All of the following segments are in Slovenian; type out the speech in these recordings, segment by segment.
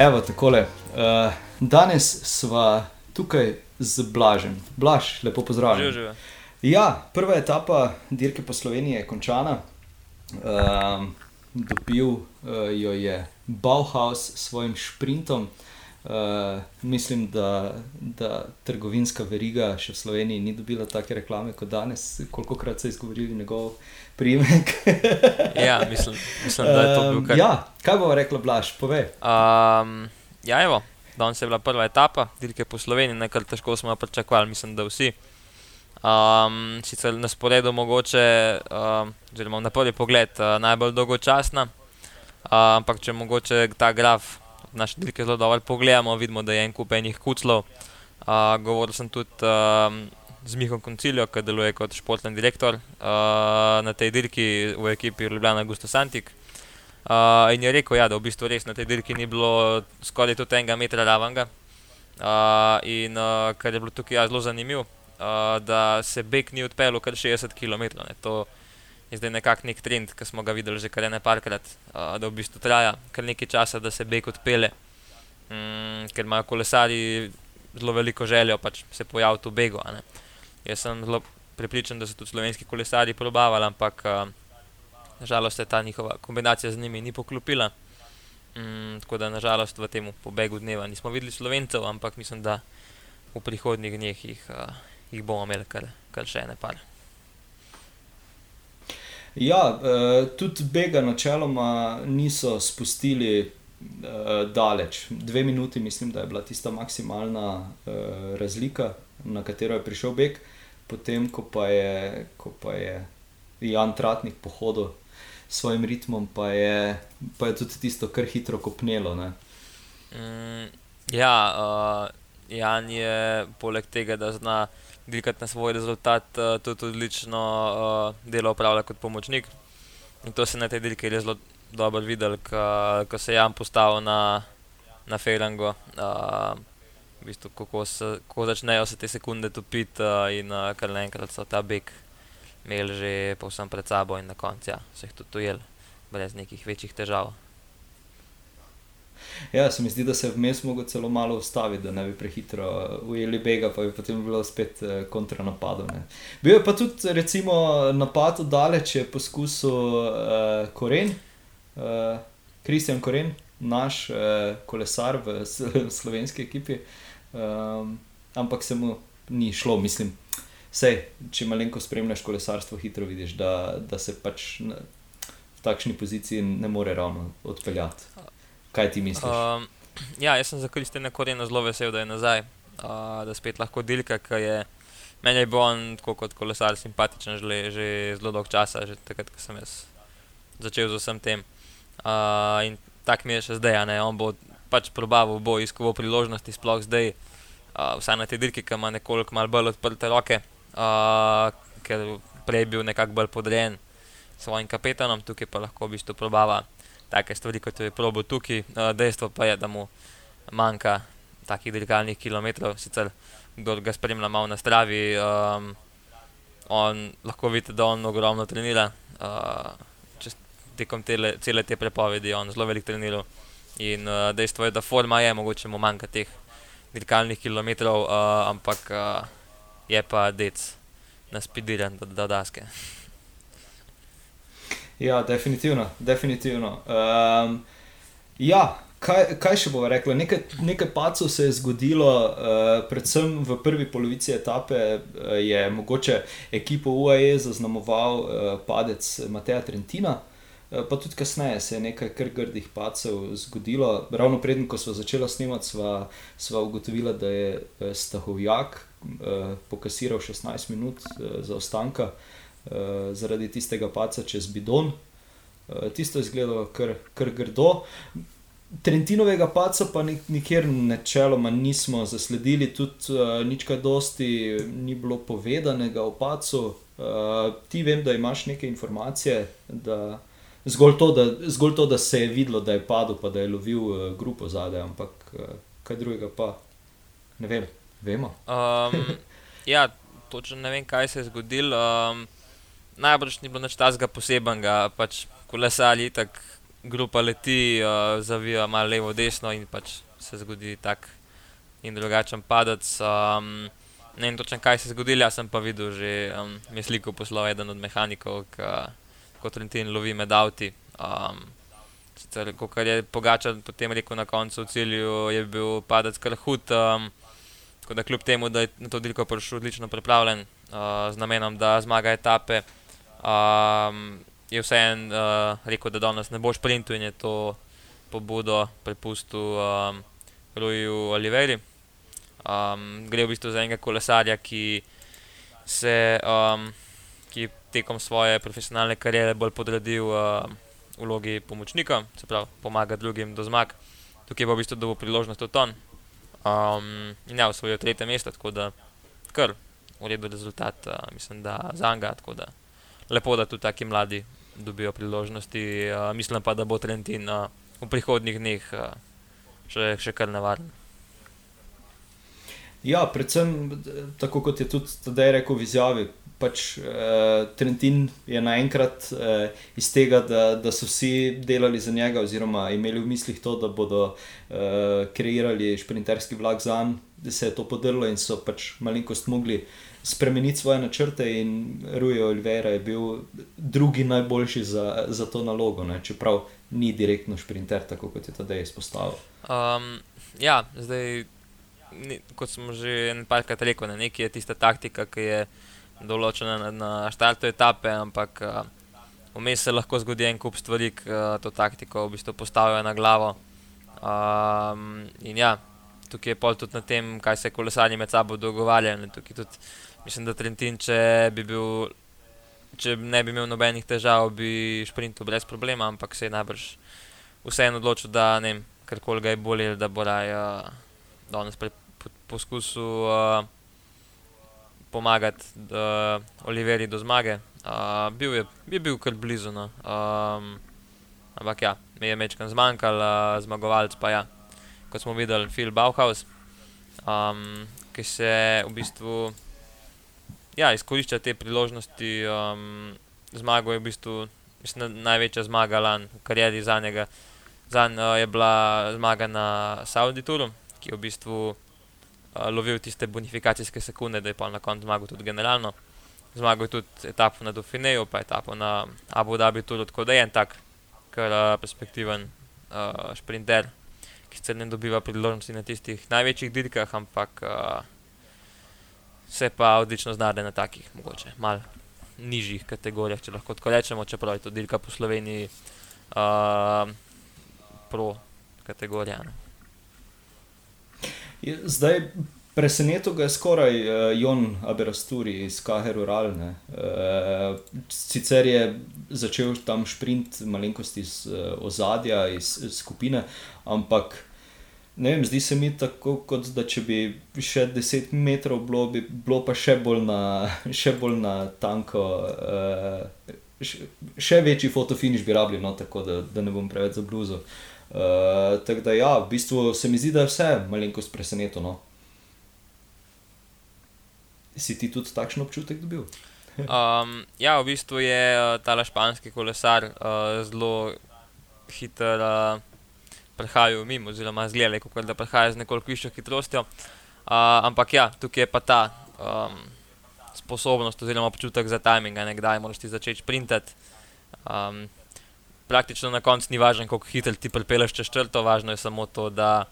Evo, takole. Uh, danes smo tukaj z Blažem. Blaž, lepo pozdravljen. Živijo, živijo. Ja, prva etapa dirke po Sloveniji je končana. Uh, dobil uh, jo je Bauhaus s svojim sprintom. Uh, mislim, da, da trgovinska veriga še v Sloveniji ni dobila take reklame kot danes, koliko krat so izgovorili njegov priimek. Ja, mislim, mislim, da je to bil Um, kar. Ja, kaj bo rekla Blaž, povej. Um, ja, evo, danes je bila prva etapa, dirke po Sloveniji, nekaj težko smo pričakovali, mislim, da vsi. Um, sicer na sporedu mogoče, um, oziroma na prvi pogled, uh, najbolj dolgočasna, uh, ampak če mogoče ta graf naše dirke zelo dobro pogledamo, vidimo, da je en kup enih kuclov. Uh, govoril sem tudi um, z Mihom Koncilijo, ki deluje kot športni direktor uh, na tej dirki v ekipi Ljubljana Gusto Santik. Uh, in je rekel, ja, da v bistvu res na tej dirki ni bilo skoraj tudi enega metra ravanga. Uh, in uh, kar je bilo tukaj ja, zelo zanimivo, uh, da se beg ni odpeljal kar 60 km. Ne. To je zdaj nekako nek trend, ki smo ga videli že kar nekajkrat, uh, da v bistvu traja kar nekaj časa, da se beg odpelje, mm, ker imajo kolesari zelo veliko željo pač se pojaviti v begu. ne. Jaz sem zelo prepričan, da so tudi slovenski kolesari probavali, ampak uh, Nažalost se ta njihova kombinacija z njimi ni poklopila. Mm, tako da nažalost v tem pobegu dneva nismo videli slovencev, ampak mislim, da v prihodnjih dneh jih, uh, jih bomo imeli kar, kar še ene par. Ja, uh, tudi bega načeloma niso spustili uh, daleč. Dve minuti, mislim, da je bila tista maksimalna uh, razlika, na katero je prišel beg, potem ko pa je, ko pa je Jan Tratnik pohodil s svojim ritmom, pa je, pa je tudi tisto kar hitro kopnelo. Ne? Mm, ja, uh, Jan je poleg tega, da zna dirkati na svoj rezultat, uh, tudi odlično uh, delo opravlja kot pomočnik. In to se na tej dirki res zelo dobro videl, ko, ko se je Jan postavil na, na Ferango. Uh, v bistvu, kako, se, kako začnejo se te sekunde topiti, uh, in uh, kar naenkrat so ta beg imeli že povsem pred sabo, in na koncu ja, so jih tudi ujeli, brez nekih večjih težav. Ja, se mi zdi, da se je vmes mogel celo malo ustaviti, da ne bi prehitro ujeli bega, pa bi potem bilo spet eh, kontranapadov. ne. Bil je pa tudi recimo napad daleč, je poskusil uh, Koren, uh, Kristjan Koren, naš uh, kolesar v slovenski ekipi, um, ampak se mu ni šlo, mislim. Sej, če malenko spremljaš kolesarstvo, hitro vidiš, da, da se pač v takšni poziciji ne more ravno odpeljati. Kaj ti misliš? Um, ja, jaz sem za Kristjana Korena zelo vesel, da je nazaj, uh, da spet lahko dilka, ker je meni je bil on tako kot kolesar simpatičen že, že zelo dolgo časa, že takrat, ko sem jaz začel z vsem tem. Uh, in tak mi je še zdaj, ne, on bo pač probaval, bo iskal priložnosti, sploh zdaj, uh, vsaj na tej dirki, ki ima nekoliko bolj odprte roke, uh, ker prej je bil nekako bolj podrejen svojim kapetanom, tukaj pa lahko v bistvu probava take stvari, kot je probo tukaj. Uh, dejstvo pa je, da mu manjka takih dirkalnih kilometrov, sicer kdo ga spremlja malo na stravi, um, on lahko vidite, da on ogromno trenira. Uh, čez tekom tele, cele te prepovedi on zelo velik treniral. In uh, dejstvo je, da forma je, mogoče mu manjka teh dirkalnih kilometrov, uh, ampak uh, je pa dec naspidiran do, do daske. Ja, definitivno. definitivno. Um, ja, kaj, kaj še bomo rekli? Nekaj, nekaj pacov se je zgodilo, uh, predvsem v prvi polovici etape uh, je mogoče ekipo UAE zaznamoval uh, padec Mateja Trentina. Uh, Pa tudi kasneje se je nekaj kar grdih pacev zgodilo. Ravno preden, ko smo začeli snemati, sva, sva ugotovila, da je eh, Stahovjak uh, pokasiral 16 minut uh, zaostanka uh, zaradi tistega paca čez bidon. Uh, tisto je izgledalo kar, kar grdo. Trentinovega paca pa nik, nikjer načeloma nismo zasledili, tudi uh, nič kaj dosti ni bilo povedanega o pacu. Uh, ti vem, da imaš neke informacije, da zgolj to, da, zgolj to, da se je videlo, da je padel, pa da je lovil uh, grupo zadaj, ampak uh, kaj drugega pa ne vem, vemo. Um, ja, točno ne vem, kaj se je zgodilo. Um, najbrž ni bilo nič tazga posebenega, pač kolesari tako grupa leti, uh, zavija malo levo, desno in pač se zgodi tak in drugačen padec. Um, ne vem točno, kaj se je zgodilo, jaz sem pa videl že um, sliko poslov eden od mehanikov, ki kot Trentin lovi med avti. Um, Kar je Pogačar potem rekel na koncu v cilju, je bil padec kar hud. Um, tako da kljub temu, da je na to dirko prišel odlično pripravljen, uh, z namenom, da zmaga etape, um, je vseeno uh, rekel, da danes ne bo šprintu in je to pobudo prepustil um, Ruju Oliveri. Um, gre v bistvu za enega kolesarja, ki se um, ki tekom svoje profesionalne kariere bolj podredil uh, vlogi pomočnika, se pravi, pomaga drugim do zmag. Tukaj bo v bistvu dobil priložnost v ton. Um, in ja, osvojil tretje mesto, tako da kar v redu rezultat, uh, mislim, da za njega. Lepo, da tudi taki mladi dobijo priložnosti. Uh, mislim pa, da bo Trentin uh, v prihodnjih dneh uh, še, še kar nevaren. Ja, predvsem tako kot je tudi zdaj rekel v izjavi. Pač, uh, Trentin je naenkrat uh, iz tega, da, da so vsi delali za njega, oziroma imeli v mislih to, da bodo uh, kreirali šprinterski vlak za njim, da se je to podrlo in so pač malenkost mogli spremeniti svoje načrte. In Rui Oliveira je bil drugi najboljši za, za to nalogo, ne? čeprav ni direktno šprinter, tako kot je tedaj izpostavil. Um, ja, zdaj, ni, kot smo že nekajkrat rekli, ne, nekaj je tista taktika, ki je določena na, na štartu etape, ampak uh, vmes se lahko zgodi en kup stvari, ki uh, to taktiko v bistvu postavijo na glavo. Um, in ja, tukaj je pol tudi na tem, kaj se kolesarji med sabo dogovarjajo. Mislim, da Trentin, če, bi bil, če ne bi imel nobenih težav, bi šprintil brez problema, ampak se je najbrž vseeno odločil, da ne vem, karkoli ga je bolje, da bo raje uh, danes pre, po, poskusil uh, pomagati uh, Oliveri do zmage. Uh, bil je bi bil kar blizu. No. Um, ampak ja, mi je mečkam zmanjkal, uh, zmagovalec pa ja, kot smo videli, Phil Bauhaus, um, ki se v bistvu ja, izkorišča te priložnosti. Um, zmago je v bistvu mislim, največja zmaga lan v karieri za njega. Zanj uh, je bila zmaga na Saudi Touru, ki je v bistvu lovil tiste bonifikacijske sekunde, da je pa na koncu zmagal tudi generalno. Zmagal je tudi etapo na Dauphineju, pa etapo na Abu Dhabi Touru, tako da je en tak, kar uh, perspektiven uh, sprinter, ki se ne dobiva priložnosti na tistih največjih dirkah, ampak uh, se pa odlično znajde na takih, mogoče malo nižjih kategorijah, če lahko tako rečemo, čeprav je to dirka po Sloveniji, uh, pro kategorija. Ne. Zdaj, presenetil ga je skoraj uh, Jon Aberasturi iz Kahe Ruralne. Uh, sicer je začel tam sprint malenkost iz uh, ozadja, iz, iz skupine, ampak ne vem, zdi se mi tako, kot da če bi še 10 metrov bilo, bi bilo pa še bolj na, še bolj na tanko. Uh, Še večji fotofiniš bi rabili, no, tako da, da ne bom preveč zabluzel. Uh, tako da, ja, v bistvu se mi zdi, da je vse malenkost presenečeno. No. Si ti tudi takšen občutek dobil? um, ja, v bistvu je uh, ta španski kolesar uh, zelo hiter. Uh, prehajajo mimo, oziroma zgledali, kot da prehajajo z nekoliko višjo hitrostjo. Uh, ampak ja, tukaj je pa ta um, sposobnost, oziroma občutek za timing, kdaj moraš ti začeti sprintati. Um, praktično na koncu ni važno, kako hitro ti pripeleš čez črto, važno je samo to, da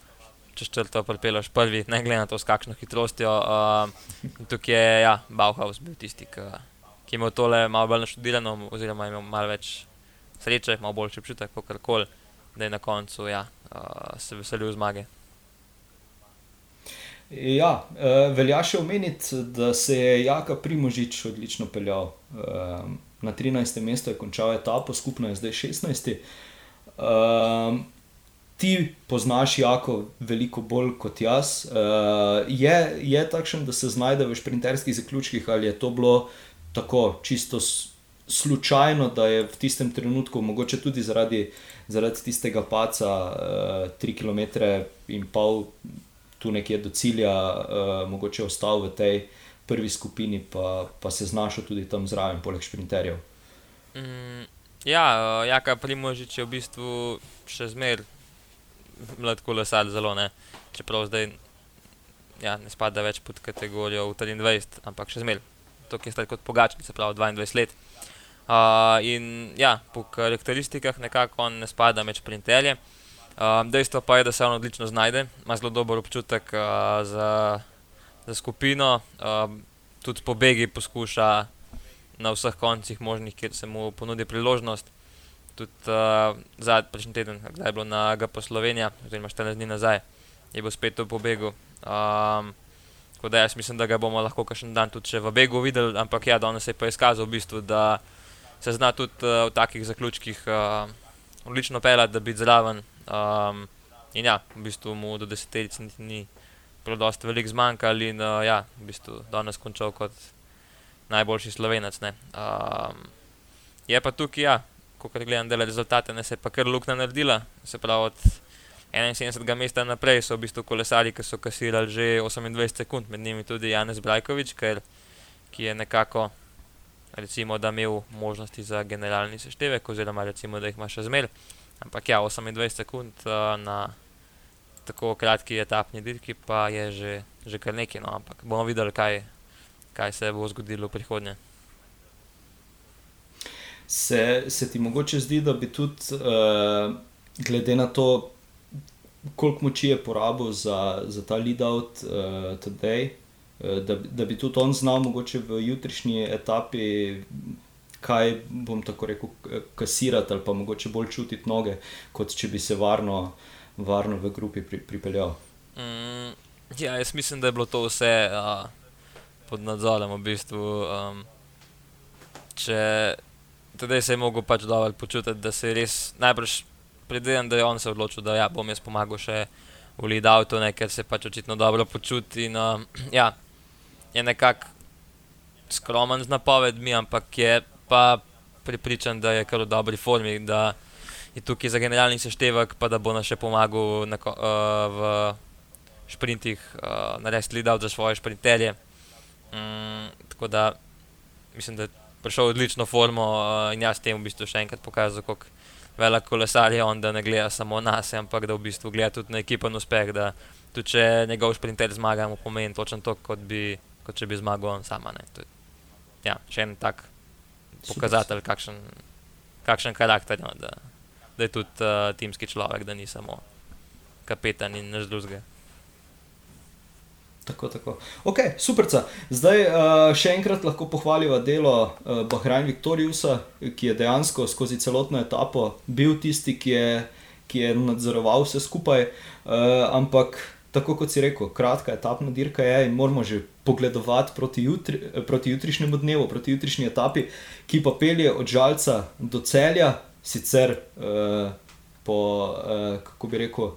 čez črto pripeleš prvi, ne glede na to, s kakšno hitrostjo. Uh, tukaj je ja, Bauhaus bil tisti, ki, ki je imel tole malo bolj naštudirano, oziroma imel malo več sreče, malo boljši občutek, kako koli da je na koncu ja, uh, se veselil zmage. Ja, uh, velja še omeniti, da se je Jaka Primožič odlično peljal. Uh, na 13. mestu je končal etapo, skupno je zdaj 16. Uh, ti poznaš Jako veliko bolj kot jaz. Uh, je, je takšen, da se znajde v šprinterskih zaključkih, ali je to bilo tako čisto slučajno, da je v tistem trenutku, mogoče tudi zaradi, zaradi tistega paca, uh, tri km in pol, tu nekje do cilja, uh, mogoče ostal v tej prvi skupini, pa, pa se znašel tudi tam zraven, poleg šprinterjev. Mm, Ja, uh, Jaka Primožič je v bistvu še zmeraj mlad kolesar, zelo ne. Čeprav zdaj ja, ne spada več pod kategorijo 23, ampak še zmeraj. To je star kot Pogačnik, se pravi 22 let. Uh, in ja, po karakteristikah nekako on ne spada med sprinterje. Uh, dejstvo pa je, da se on odlično znajde, ima zelo dober občutek uh, za, za skupino, uh, tudi po begi poskuša na vseh koncih možnih, kjer se mu ponudi priložnost. Tudi uh, zadnji prejšnji teden, kdaj je bilo na GP Slovenija, oziroma 14 dni nazaj, je bil spet v pobegu. Um, tako da jaz mislim, da ga bomo lahko kakšen dan tudi v begu videli, ampak ja, danes se je pa izkazal v bistvu, da se zna tudi uh, v takih zaključkih uh, odlično pelati, da biti zraven. Um, in ja, v bistvu mu do deseterice niti ni predosti velik zmanjkal in uh, ja, v bistvu danes končal kot najboljši slovenec. Um, je pa tukaj, ja, ko gledam dele rezultate, ne, se je pa kar luknja naredila. Se pravi, od 71. mesta naprej so v bistvu kolesari, ki so kasirali že 28 sekund, med njimi tudi Janez Brajkovič, ker, ki je nekako. Recimo, da imel možnosti za generalni seštevek, oziroma recimo, da jih ima še zmeraj. Ampak ja, 28 sekund uh, na tako kratki etapni dirki, pa je že, že kar nekaj. No, ampak bomo videli, kaj, kaj se bo zgodilo v prihodnje. Se, se ti mogoče zdi, da bi tudi, uh, glede na to, koliko moči je porabil za, za ta lead-out uh, today, uh, da, da bi tudi on znal, mogoče v jutrišnji etapi, kaj bom tako rekel, kasirati ali pa mogoče bolj čutiti noge, kot če bi se varno, varno v grupi pri, pripeljal. Mm, ja, jaz mislim, da je bilo to vse. Uh pod nadzorom. V bistvu, um, če tudi se je mogel pač dobro počutiti, da se je res najbrž predviden, da je on se odločil, da ja, bom jaz pomagal še v lead-outu, ker se pač očitno dobro počuti. In, um, ja, je nekako skromen z napovedmi, ampak je pa pripričan, da je kar v dobri formi. Je tukaj za generalni seštevek, pa da bo nam še pomagal na, uh, v sprintih, uh, narediti lead-out za svoje sprinterje. Mm, tako da mislim, da je prišel v odlično formo uh, in jaz s tem v bistvu še enkrat pokazal, kako velik kolesar je on, da ne gleda samo na sebe, ampak da v bistvu gleda tudi na ekipen uspeh. Da tudi če njegov sprinter zmaga, mu pomeni točno to, kot, bi, kot če bi zmagal on sama. Je, ja, še en tak pokazatelj, kakšen, kakšen karakter je, no, da, je tudi uh, timski človek, da ni samo kapetan in nič drugega. Tako, tako. Ok, super. Zdaj uh, še enkrat lahko pohvalimo delo uh, Bahrajn Viktorijusa, ki je dejansko skozi celotno etapo bil tisti, ki je, ki je nadzoroval vse skupaj. Uh, ampak, tako kot si rekel, kratka etapna dirka je in moramo že pogledovati proti, jutri, proti jutrišnjemu dnevu, proti jutrišnji etapi, ki pa pelje od žalca do celja, sicer uh, po, uh, kako bi rekel,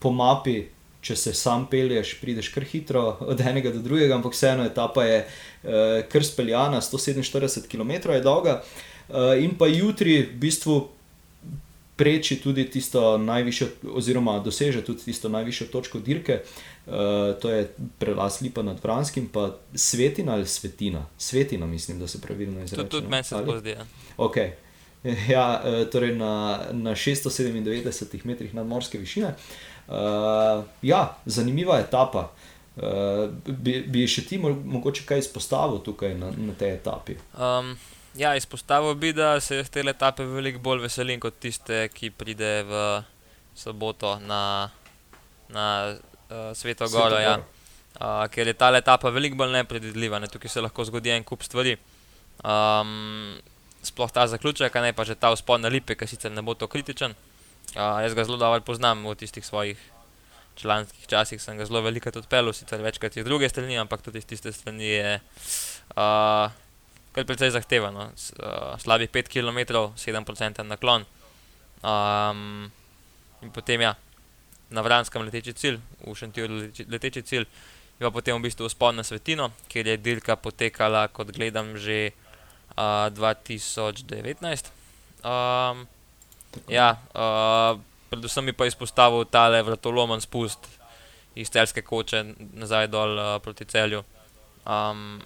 po mapi če se sam pelješ, prideš kar hitro od enega do drugega, ampak vseeno etapa je uh, kar speljana, 147 km je dolga. Uh, in pa jutri v bistvu preči tudi tisto najvišjo, oziroma doseže tudi tisto najvišjo točko dirke. Uh, to je prelaz Lipa nad Vranskim, pa svetina ali svetina. Svetina, mislim, da se pravilno izraža. Tudi, tudi meni se to zdi. Ja. Okay. Ja, torej na, na 697 metrih nadmorske višine. Uh, ja, zanimiva etapa. Uh, bi, bi še ti mogoče kaj izpostavil tukaj na, na tej etapi? Um, ja, izpostavil bi, da se te etape veliko bolj veselim kot tiste, ki pride v soboto na, na uh, Sveto Goro. Ja. Uh, ker je ta etapa veliko bolj nepredvidljiva, ne? tukaj se lahko zgodi en kup stvari. Um, sploh ta zaključek, ne pa že ta vzpon na lipe, ki sicer ne bo to kritičen. Uh, jaz ga zelo dobro poznam v tistih svojih članskih časih, sem ga zelo veliko odpeljal, sicer večkrat iz druge strani, ampak tudi iz tiste strani je uh, kar precej zahtevano. Uh, slabih 5 km, 7% naklon. Um, in potem ja, na Vranskem leteči cilj, v Šentjuru leteči cilj, in potem v bistvu vzpon na Svetino, kjer je dirka potekala, kot gledam, že uh, 2019. Um, Ja, uh, predvsem bi pa izpostavil tale vrtolomen spust iz celske koče nazaj dol uh, proti celju, um,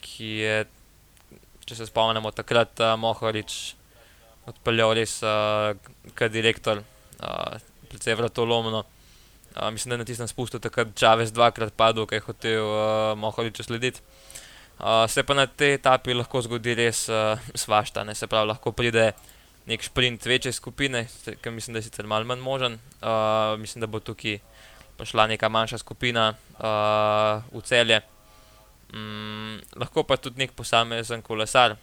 ki je, če se spomnimo, takrat uh, Mohorič odpeljal res uh, kot direktor, uh, predvsem vratolomno. Uh, mislim, da je na tistem spustu takrat Čavez dvakrat padel, ker je hotel uh, Mohoriču slediti. Uh, se pa na tej etapi lahko zgodi res uh, svašta, ne? se pravi, lahko pride nek sprint večje skupine, ki mislim, da je sicer malo manj možen. Uh, mislim, da bo tukaj prišla neka manjša skupina uh, v celje. Mm, lahko pa tudi nek posamezen kolesar,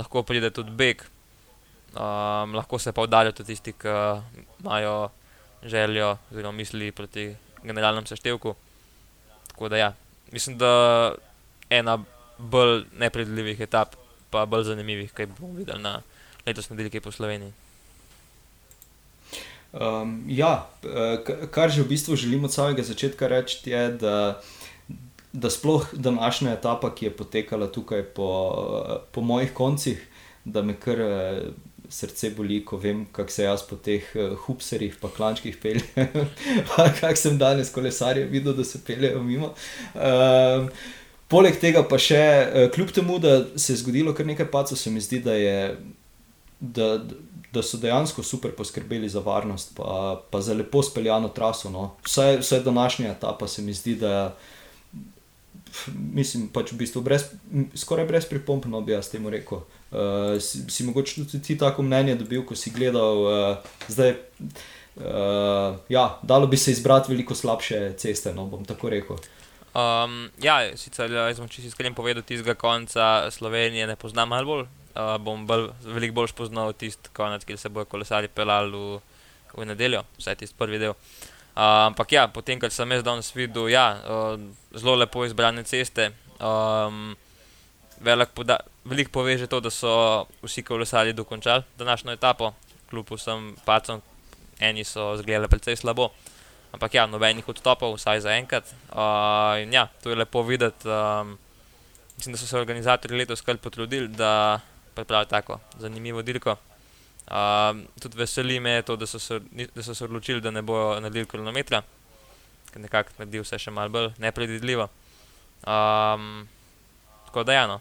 lahko pride tudi beg, um, lahko se pa vdalijo tudi tisti, ki imajo željo oziroma misli proti generalnemu seštevku. Tako da ja, mislim, da ena bolj nepredvidljivih etap, pa bolj zanimivih, kaj bomo videli na letošnji dirki po Sloveniji. Um, ja, kar že v bistvu želimo od samega začetka reči, je, da, da sploh današnja etapa, ki je potekala tukaj po, po mojih koncih, da me kar srce boli, ko vem, kako se jaz po teh hupserjih, pa klančkih peljem, kako sem danes kolesarje videl, da se peljejo mimo. Um, Poleg tega pa še, kljub temu, da se je zgodilo kar nekaj pacov, se mi zdi, da, je, da, da so dejansko super poskrbeli za varnost, pa, pa za lepo speljano traso. No. Vse, vse današnja etapa se mi zdi, da mislim, pač v bistvu brez, skoraj brez pripomp, no bi jaz temu rekel. Uh, si, si mogoče tudi ti tako mnenje dobil, ko si gledal, uh, zdaj, uh, ja, dalo bi se izbrati veliko slabše ceste, no bom tako rekel. Um, ja, sicer jaz sem čisto iskren povedal, da tistega konca Slovenije ne poznam malo bolj. Uh, bom bolj, veliko bolj spoznal tisti konec, kjer se bojo kolesari pelali v, v nedeljo, vsaj tisti prvi del. Uh, ampak ja, potem, kar sem jaz danes videl, ja, uh, zelo lepo izbrane ceste. Um, Veliko velik pove že to, da so vsi kolesari dokončali današnjo etapo, kljub vsem pacom, eni so zgledali precej slabo. Ampak ja, nobenih odstopov, vsaj za enkrat. Uh, in ja, to je lepo videti. Um, mislim, da so se organizatorji letos kar potrudili, da pripravijo tako zanimivo dirko. Uh, tudi veseli me to, da so, se, da so se odločili, da ne bojo naredili kilometra, ker nekako naredi vse še malo bolj nepredvidljivo. Um, tako da, ja, no.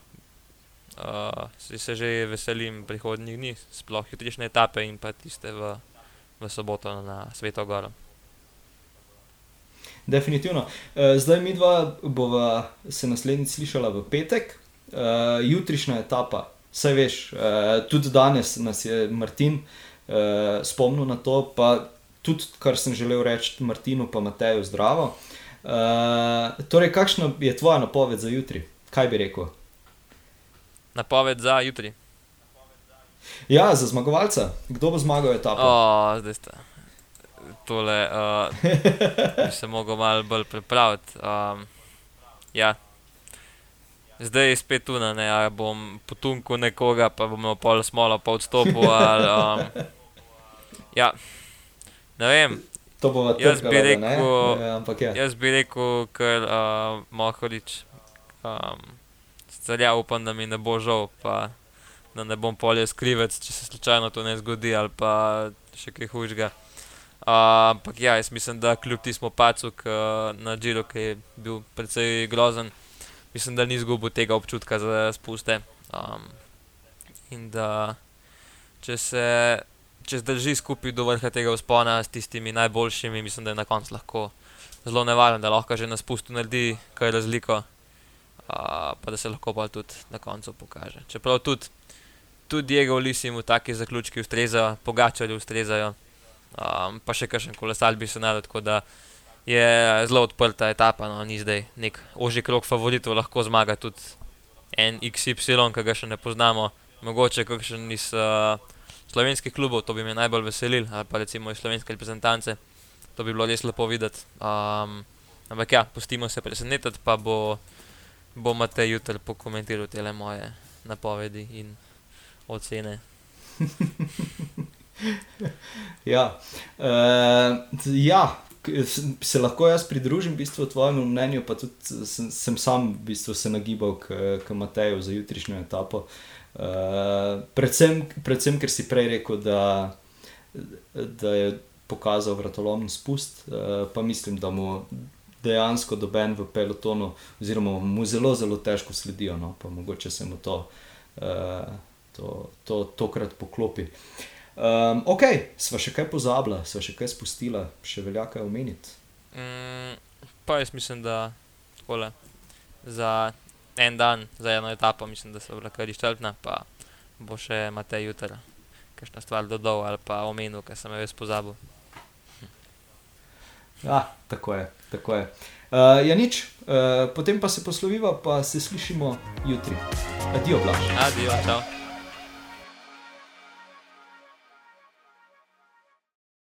uh, se že veselim prihodnjih dni, sploh jutrišnje etape in pa tiste v, v soboto na Sveto Goro. Definitivno. Uh, zdaj mi dva bova se naslednjič slišala v petek, uh, jutrišnja etapa. Saj veš, uh, tudi danes nas je Martin uh, spomnil na to, pa tudi kar sem želel reči Martinu, pa Mateju, zdravo. Uh, torej, kakšna je tvoja napoved za jutri? Kaj bi rekel? Napoved za jutri. Ja, za zmagovalca. Kdo bo zmagal etapo? Oh, zdaj ste tole, uh, bi se lahko malo bolj pripraviti. Um, ja. Zdaj je spet tu, da ja, bom potunil nekoga, pa bom pol smola, pa odstopil. Ali, um, ja. Ne vem. To bo vrtel. Jaz bi rekel, ja, ja. jaz bi rekel, ker uh, Mohorič. Um, Sicer ja, upam, da mi ne bo žal, pa da ne bom polje skrivec, če se slučajno to ne zgodi, ali pa še kaj hujšega. Ampak uh, ja, jaz mislim, da kljub tistemu pacu na Džiru, ki je bil precej grozen, mislim, da ni izgubil tega občutka za spuste. Um, in da če se če zdrži skupaj do vrha tega vzpona s tistimi najboljšimi, mislim, da je na koncu lahko zelo nevaren, da lahko že na spustu naredi kaj razliko, uh, pa da se lahko pa tudi na koncu pokaže. Čeprav tudi, tudi Diego Lisi mu taki zaključki ustrezajo, pogačali ustrezajo um, pa še kakšen kolesar bi se nadal. Tako da je zelo odprta etapa, no, ni zdaj nek oži krok favoritov, lahko zmaga tudi en XY, ki ga še ne poznamo, mogoče kakšen iz uh, slovenskih klubov, to bi me najbolj veselil, ali pa recimo iz slovenske reprezentance, to bi bilo res lepo videti. Um, ampak ja, pustimo se presenetiti, pa bo, bo Matej jutri pokomentiral te moje napovedi in ocene. ja. Uh, ja, se lahko jaz pridružim v bistvu tvojemu mnenju, pa tudi sem, sem sam v bistvu se nagibal k, k Mateju za jutrišnjo etapo. Uh, predvsem, predvsem, ker si prej rekel, da, da je pokazal vratolomni spust, uh, pa mislim, da mu dejansko doben v pelotonu, oziroma mu zelo, zelo težko sledijo. No? Pa mogoče se mu to, uh, to, to tokrat poklopi. Uh, Um, ok, sva še kaj pozabila, sva še kaj spustila, še velja kaj omeniti. Mm, pa jaz mislim, da tole, za en dan, za eno etapo, mislim, da so bila kar izčrpna, pa bo še Matej jutra, kakšna stvar dodal ali pa omenil, ker sem jo res pozabil. Ja, tako je, tako je. Uh, ja, nič, uh, potem pa se posloviva, pa se slišimo jutri. Adijo, blaž. Adijo, čau.